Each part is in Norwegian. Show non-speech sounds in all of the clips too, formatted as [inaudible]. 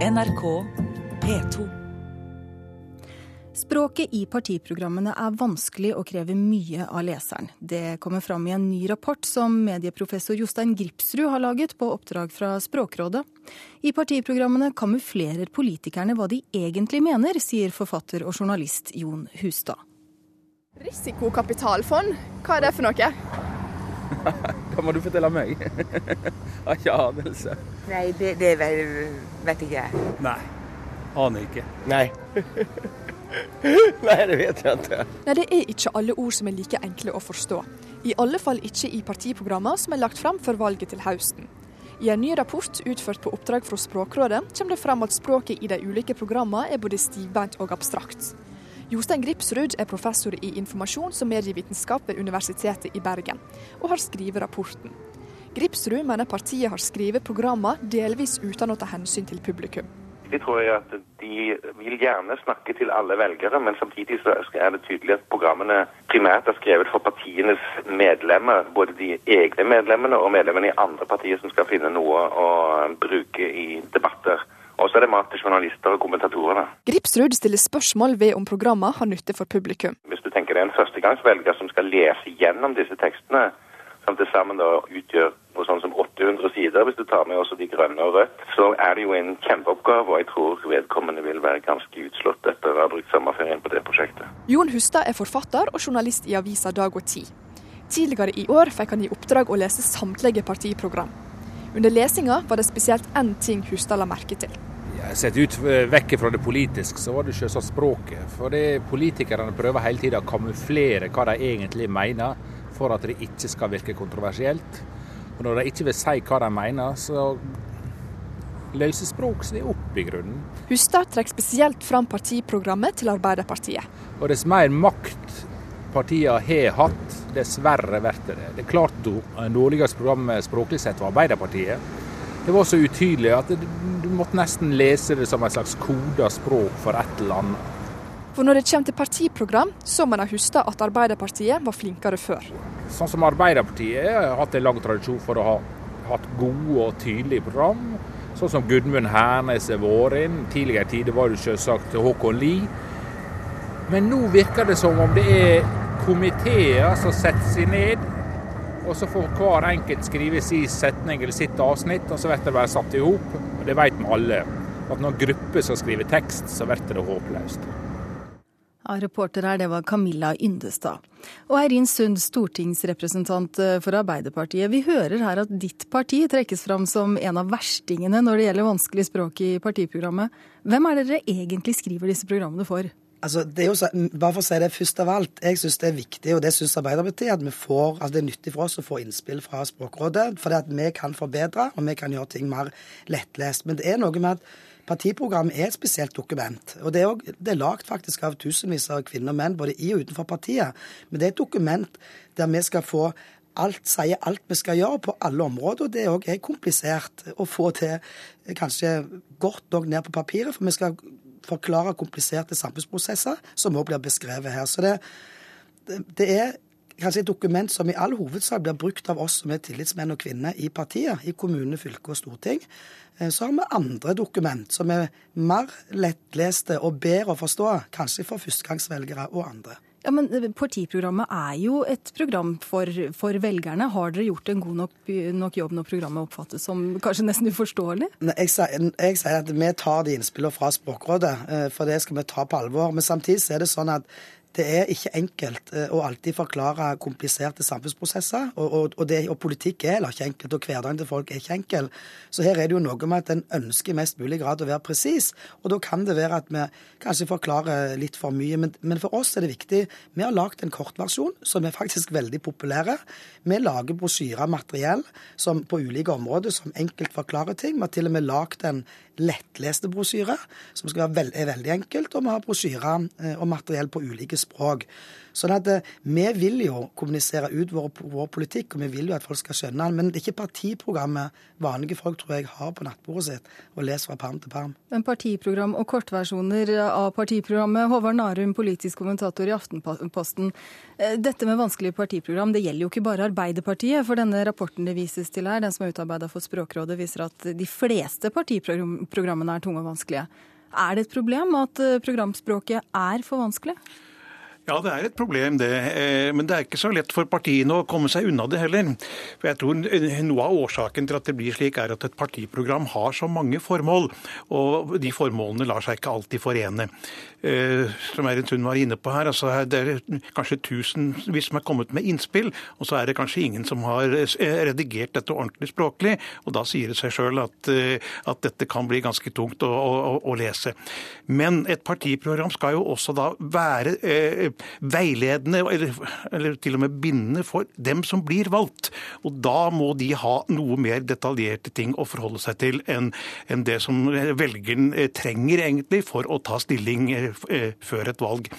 NRK P2. Språket i partiprogrammene er vanskelig og krever mye av leseren. Det kommer fram i en ny rapport som medieprofessor Jostein Gripsrud har laget på oppdrag fra Språkrådet. I partiprogrammene kamuflerer politikerne hva de egentlig mener, sier forfatter og journalist Jon Hustad. Risikokapitalfond, hva er det for noe? Da må du fortelle meg. [laughs] Har ikke anelse. Nei, det, det vet, jeg ikke. Nei. Aner ikke. Nei. [laughs] Nei, det vet jeg ikke. Nei, Det er ikke alle ord som er like enkle å forstå. I alle fall ikke i partiprogrammer som er lagt fram før valget til høsten. I en ny rapport utført på oppdrag fra Språkrådet kommer det fram at språket i de ulike programmene er både stivbeint og abstrakt. Jostein Gripsrud er professor i informasjons- og medievitenskap ved Universitetet i Bergen, og har skrevet rapporten. Gripsrud mener partiet har skrevet programmer delvis uten å ta hensyn til publikum. De tror at De vil gjerne snakke til alle velgere, men samtidig så er det tydelig at programmene primært er skrevet for partienes medlemmer. Både de egne medlemmene og medlemmene i andre partier som skal finne noe å bruke i debatter. Og så er det mat til journalister og kommentatorer. Gripsrud stiller spørsmål ved om programmet har nytte for publikum. Hvis du tenker det er en førstegangsvelger som skal lese gjennom disse tekstene, som til sammen da utgjør noe sånn som 800 sider, hvis du tar med også de grønne og rødt, så er det jo en kjempeoppgave, og jeg tror vedkommende vil være ganske utslått etter å ha brukt sommerferien på det prosjektet. Jon Hustad er forfatter og journalist i avisa Dag og Tid. Tidligere i år fikk han i oppdrag å lese samtlige partiprogram. Under lesinga var det spesielt én ting Hustad la merke til. Sett ut vekk fra det politiske, så var det selvsagt språket. For det politikerne prøver hele tida å kamuflere hva de egentlig mener, for at det ikke skal virke kontroversielt. Og når de ikke vil si hva de mener, så løser språk seg opp i grunnen. Hustad trekker spesielt fram partiprogrammet til Arbeiderpartiet. Og dess mer makt partiene har hatt, dessverre blir det. Det er klart det dårligste programmet språklig sett var Arbeiderpartiet. Det var så utydelig at du måtte nesten lese det som et slags koda språk for et eller annet. For når det kommer til partiprogram, så må en huske at Arbeiderpartiet var flinkere før. Sånn som Arbeiderpartiet har hatt en lang tradisjon for å ha hatt gode og tydelige program. Sånn som Gudmund Hernes har vært inn. Tidligere tider var det selvsagt Håkon Lie. Men nå virker det som om det er komiteer som setter seg ned, og så får hver enkelt skrive sin setning eller sitt avsnitt, og så blir det bare satt i hop. Og det vet vi alle. At når grupper skal skrive tekst, så blir det håpløst. Ja, reporter her, det var Camilla Yndestad. Og Eirin Sund, stortingsrepresentant eh, for Arbeiderpartiet. Vi hører her at ditt parti trekkes fram som en av verstingene når det gjelder vanskelig språk i partiprogrammet. Hvem er det dere egentlig skriver disse programmene for? Altså, det er jo bare for å si det først av alt, jeg syns det er viktig, og det syns Arbeiderpartiet, at vi får, altså det er nyttig for oss å få innspill fra Språkrådet. For at vi kan forbedre, og vi kan gjøre ting mer lettlest. Men det er noe med at Partiprogrammet er et spesielt dokument. og Det er, er lagd faktisk av tusenvis av kvinner og menn både i og utenfor partiet. Men det er et dokument der vi skal få alt, sier alt vi skal gjøre på alle områder. og Det er komplisert å få til kanskje godt nok ned på papiret. For vi skal forklare kompliserte samfunnsprosesser, som òg blir beskrevet her. Så det, det er kanskje et dokument som i all hovedsak blir brukt av oss som er tillitsmenn og -kvinner i partiet, i kommune, fylke og storting. Eh, så har vi andre dokument som er mer lettleste og bedre å forstå, kanskje for førstegangsvelgere og andre. Ja, men eh, Partiprogrammet er jo et program for, for velgerne. Har dere gjort en god nok, nok, jobb når programmet oppfattes som kanskje nesten uforståelig? Jeg, jeg, sier at vi tar de innspillene fra Språkrådet, eh, for det skal vi ta på alvor. Men samtidig er det sånn at det er ikke enkelt eh, å alltid forklare kompliserte samfunnsprosesser. Og, og, og, det, og, politikk er heller ikke enkelt, og hverdagen til folk er ikke enkel. Så her er det jo noe med at en ønsker i mest mulig grad å være presis. Og da kan det være at vi kanskje forklarer litt for mye. Men, men for oss er det viktig. Vi har lagd en kortversjon som er faktisk veldig populære. Vi lager brosjyrer materiell som på ulike områder som enkelt forklarer ting. Vi har til og med lagd en lettleste brosjyre som veld, er veldig enkelt. Og vi har brosjyrer eh, og materiell på ulike språk. Sånn at eh, Vi vil jo kommunisere ut vår, vår, politikk, og vi vil jo at folk skal skjønne den. Men det er ikke partiprogrammet vanlige folk tror jeg har på nattbordet sitt og leser fra perm til perm. Men partiprogram og kortversjoner av partiprogrammet. Håvard Narum, politisk kommentator i Aftenposten. Eh, dette med vanskelige partiprogram det gjelder jo ikke bare Arbeiderpartiet. For denne rapporten det vises til her, den som er utarbeida for Språkrådet, viser at de fleste partiprogrammene er tunge og vanskelige. Er det et problem at eh, programspråket er for vanskelig? Ja, det er et problem, det. Eh, men det er ikke så lett for partiene å komme seg unna det heller. For jeg tror Noe av årsaken til at det blir slik, er at et partiprogram har så mange formål. Og de formålene lar seg ikke alltid forene. Eh, som Eirin Sund var inne på her, altså det er kanskje tusenvis som er kommet med innspill, og så er det kanskje ingen som har eh, redigert dette ordentlig språklig. Og da sier det seg sjøl at, at, dette kan bli ganske tungt å, å, å, lese. Men et partiprogram skal jo også da være veiledende, eller, eller, til og med bindende for dem som blir valgt. Og da må de ha noe mer detaljerte ting å forholde seg til enn, en det som velgeren eh, trenger egentlig for å ta stilling eh, eh, før et valg.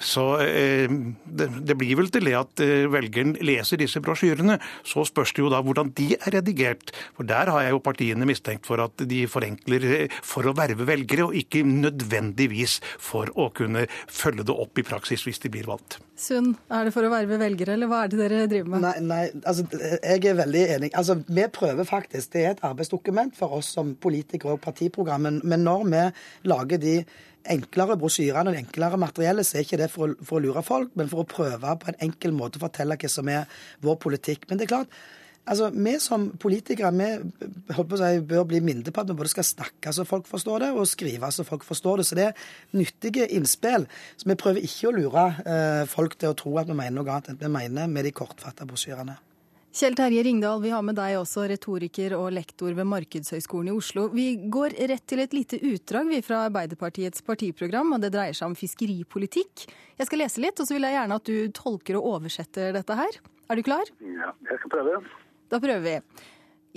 Så det, det blir vel til det at velgeren leser disse brosjyrene. Så spørs det jo da hvordan de er redigert. For der har jeg jo partiene mistenkt for at de forenkler for å verve velgere, og ikke nødvendigvis for å kunne følge det opp i praksis hvis de blir valgt. Sund, er det for å verve velgere, eller hva er det dere driver med? Nei, nei altså, jeg er veldig enig. Altså, Vi prøver faktisk. Det er et arbeidsdokument for oss som politikere og partiprogram. Men når vi lager de enklere brosjyrene og det enklere materiellet, så er ikke det for å, for å lure folk, men for å prøve på en enkel måte å fortelle hva som er vår politikk. Men det er klart, Altså, Vi som politikere vi si, bør bli mindre på at vi både skal snakke så folk forstår det, og skrive så folk forstår det. Så det er nyttige innspill. Så vi prøver ikke å lure eh, folk til å tro at vi mener noe annet enn vi mener med de kortfatta brosjyrene. Kjell Terje Ringdal, vi har med deg også retoriker og lektor ved Markedshøgskolen i Oslo. Vi går rett til et lite utdrag vi fra Arbeiderpartiets partiprogram, og det dreier seg om fiskeripolitikk. Jeg skal lese litt, og så vil jeg gjerne at du tolker og oversetter dette her. Er du klar? Ja, jeg skal prøve. Da prøver vi.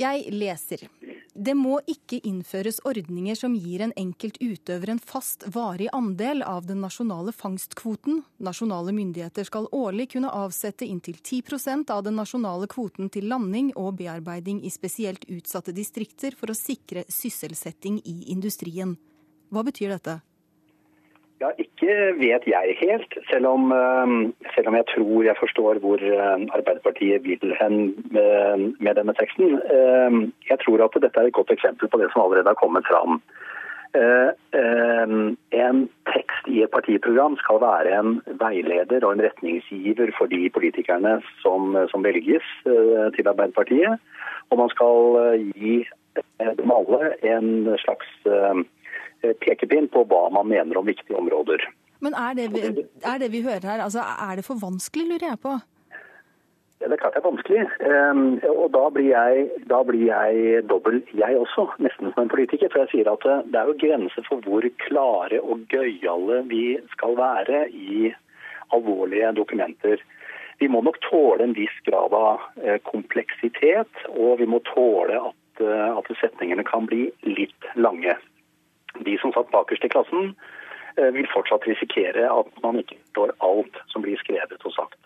Jeg leser. Det må ikke innføres ordninger som gir en enkelt utøver en fast, varig andel av den nasjonale fangstkvoten. Nasjonale myndigheter skal årlig kunne avsette inntil 10% av den nasjonale kvoten til landing og bearbeiding i spesielt utsatte distrikter for å sikre sysselsetting i industrien. Hva betyr dette? Ja, Ikke vet jeg helt, selv om, eh, selv om, jeg tror jeg forstår hvor eh, Arbeiderpartiet vil hen med denne teksten. Eh, jeg tror at dette er et godt eksempel på det som allerede har kommet fram. En tekst i et partiprogram skal være en veileder og en retningsgiver for de politikerne som, som velges til Arbeiderpartiet. Og man skal gi dem alle en slags Eh, pekepinn på hva man mener om viktige områder. Men er det, vi, er det vi hører her, altså er det for vanskelig, lurer jeg på? Det er klart det er vanskelig. Ehm, og da blir jeg, da blir jeg dobbel, jeg også, nesten som en politiker. For jeg sier at det er jo grenser for hvor klare og gøyale vi skal være i alvorlige dokumenter. Vi må nok tåle en viss grad av eh, kompleksitet, og vi må tåle at, eh, at setningene kan bli litt lange de som satt bakerst i klassen, eh, vil fortsatt risikere at man ikke forstår alt som blir skrevet og sagt.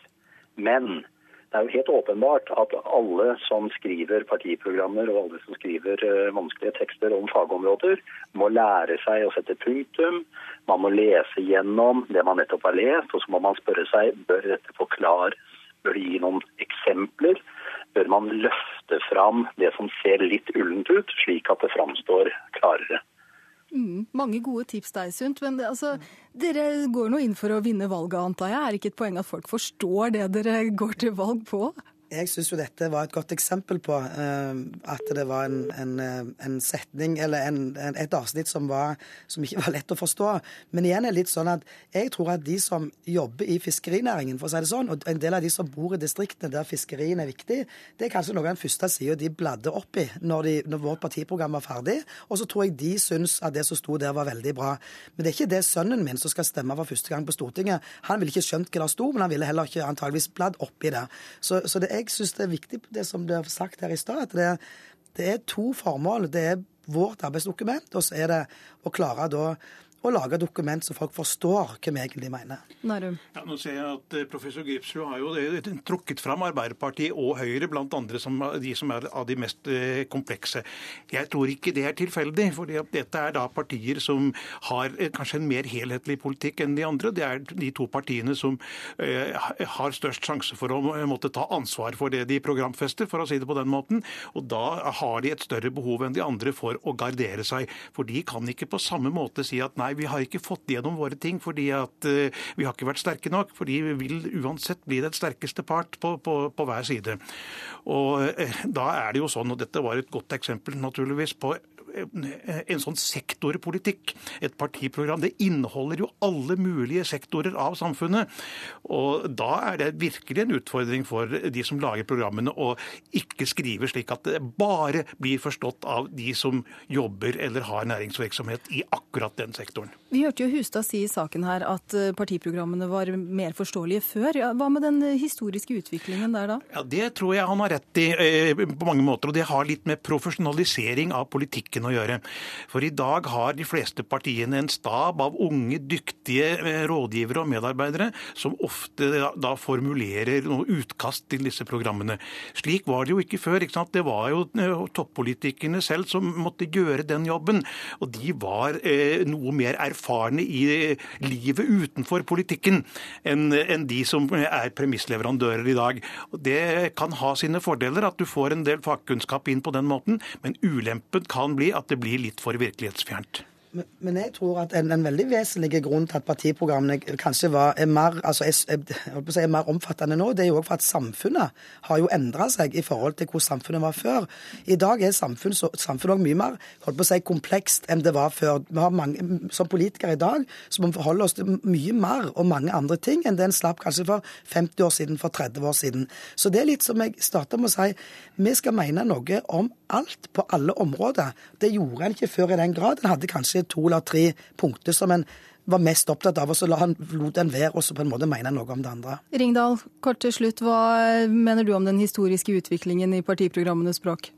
Men det er jo helt åpenbart at alle som skriver partiprogrammer og alle som skriver eh, vanskelige tekster om fagområder, må lære seg å sette punktum. Man må lese gjennom det man nettopp har lest, og så må man spørre seg bør dette forklares. Bør det gi noen eksempler? Bør man løfte fram det som ser litt ullent ut, slik at det framstår klarere? Mm, mange gode tips der, Sundt. Men altså, dere går nå inn for å vinne valget, antar jeg. Er det ikke et poeng at folk forstår det dere går til valg på? Jeg syns jo dette var et godt eksempel på uh, at det var en, en, eh, en setning, eller en, et avsnitt som, var, som, ikke var lett å forstå. Men igjen er det litt sånn at jeg tror at de som jobber i fiskerinæringen, for å si det sånn, og en del av de som bor i distriktene der fiskerien er viktig, det er kanskje noe av den første sida de bladde opp i når, de, når, vårt partiprogram var ferdig. Og så tror jeg de syns at det som sto der, var veldig bra. Men det er ikke det sønnen min som skal stemme for første gang på Stortinget. Han ville ikke skjønt hva det sto, men han ville heller ikke antageligvis bladd opp i det. Så, så det jeg syns det er viktig, det som ble sagt her i stad, at det, det, er to formål. Det er vårt arbeidsdokument, og så er det å klare da og lage dokument så folk forstår hva vi egentlig mener. Nærum. Ja, nå ser jeg at eh, Professor Gripsrud har jo eh, trukket fram Arbeiderpartiet og Høyre blant andre som de som er av de mest eh, komplekse. Jeg tror ikke det er tilfeldig. for dette er da partier som har kanskje en mer helhetlig politikk enn de andre. Det er de to partiene som har størst sjanse for å måtte ta ansvar for det de programfester, for å si det på den måten. Og da har de et større behov enn de andre for å gardere seg. For de kan ikke på samme måte si at nei, vi har ikke fått gjennom våre ting fordi at vi har ikke vært sterke nok. fordi vi vil uansett bli den sterkeste part på, på, på hver side. Og da er det jo sånn, og dette var et godt eksempel naturligvis på en sånn sektorpolitikk. Et partiprogram. Det inneholder jo alle mulige sektorer av samfunnet. Og da er det virkelig en utfordring for de som lager programmene å ikke skrive slik at det bare blir forstått av de som jobber eller har næringsvirksomhet i akkurat den sektoren. Vi hørte jo Hustad si i saken her at eh, partiprogrammene var mer forståelige før. Hva med den historiske utviklingen der da? Ja, Det tror jeg han har rett i eh, på mange måter. Og det har litt med profesjonalisering av politikken å gjøre. For i dag har de fleste partiene en stab av unge, dyktige eh, rådgivere og medarbeidere som ofte da formulerer noe utkast til disse programmene. Slik var det jo ikke før. ikke sant? Det var jo eh, toppolitikerne selv som måtte gjøre den jobben. Og de var eh, noe mer erfarne i livet utenfor politikken enn de som er premissleverandører i dag. Og Det kan ha sine fordeler at du får en del fagkunnskap inn på den måten, men ulempen kan bli at det blir litt for virkelighetsfjernt. Men jeg tror at en, en, veldig vesentlig grunn til at partiprogrammene kanskje var, er, mer, altså er, er mer omfattende nå, det er jo også for at samfunnet har jo endra seg i forhold til hvor samfunnet var før. I dag er samfunnet samfunn mye mer holdt på å si, komplekst enn det var før. Vi har mange, Som politikere i dag så må vi forholde oss til mye mer og mange andre ting enn det en slapp kanskje for 50 år siden, for 30 år siden. Så det er litt som jeg starta med å si, vi skal mene noe om alt på alle områder. Det gjorde en ikke før i den grad. En hadde kanskje to eller tre punkter som en var mest opptatt av, og så la han, lot en være og så på en måte mene noe om det andre. Ringdal, kort til slutt. Hva mener du om den historiske utviklingen i partiprogrammenes språk?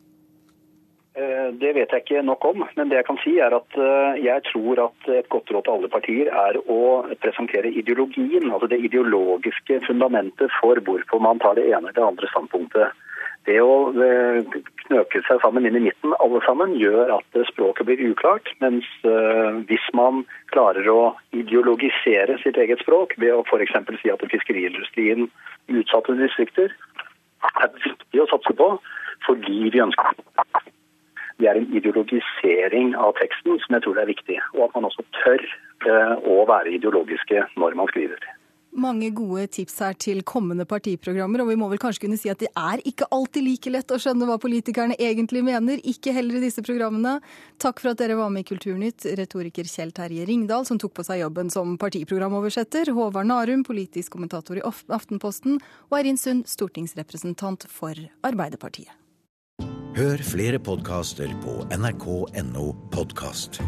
Eh, det vet jeg ikke nok om, men det jeg kan si er at eh, jeg tror at et godt råd til alle partier er å presentere ideologien, altså det ideologiske fundamentet for hvorfor man tar det ene eller det andre standpunktet. Det å eh, knøke seg sammen inn i midten, alle sammen, gjør at språket blir uklart. Mens eh, hvis man klarer å ideologisere sitt eget språk ved å f.eks. si at fiskeriindustrien utsatte distrikter er viktig å satse på fordi vi ønsker det er en ideologisering av teksten som jeg tror er viktig. Og at man også tør eh, å være ideologiske når man skriver. Mange gode tips her til kommende partiprogrammer, og vi må vel kanskje kunne si at det er ikke alltid like lett å skjønne hva politikerne egentlig mener, ikke heller i disse programmene. Takk for at dere var med i Kulturnytt, retoriker Kjell Terje Ringdal, som tok på seg jobben som partiprogramoversetter, Håvard Narum, politisk kommentator i Aftenposten, og Eirin Sund, stortingsrepresentant for Arbeiderpartiet. Hør flere podkaster på nrk.no podkast.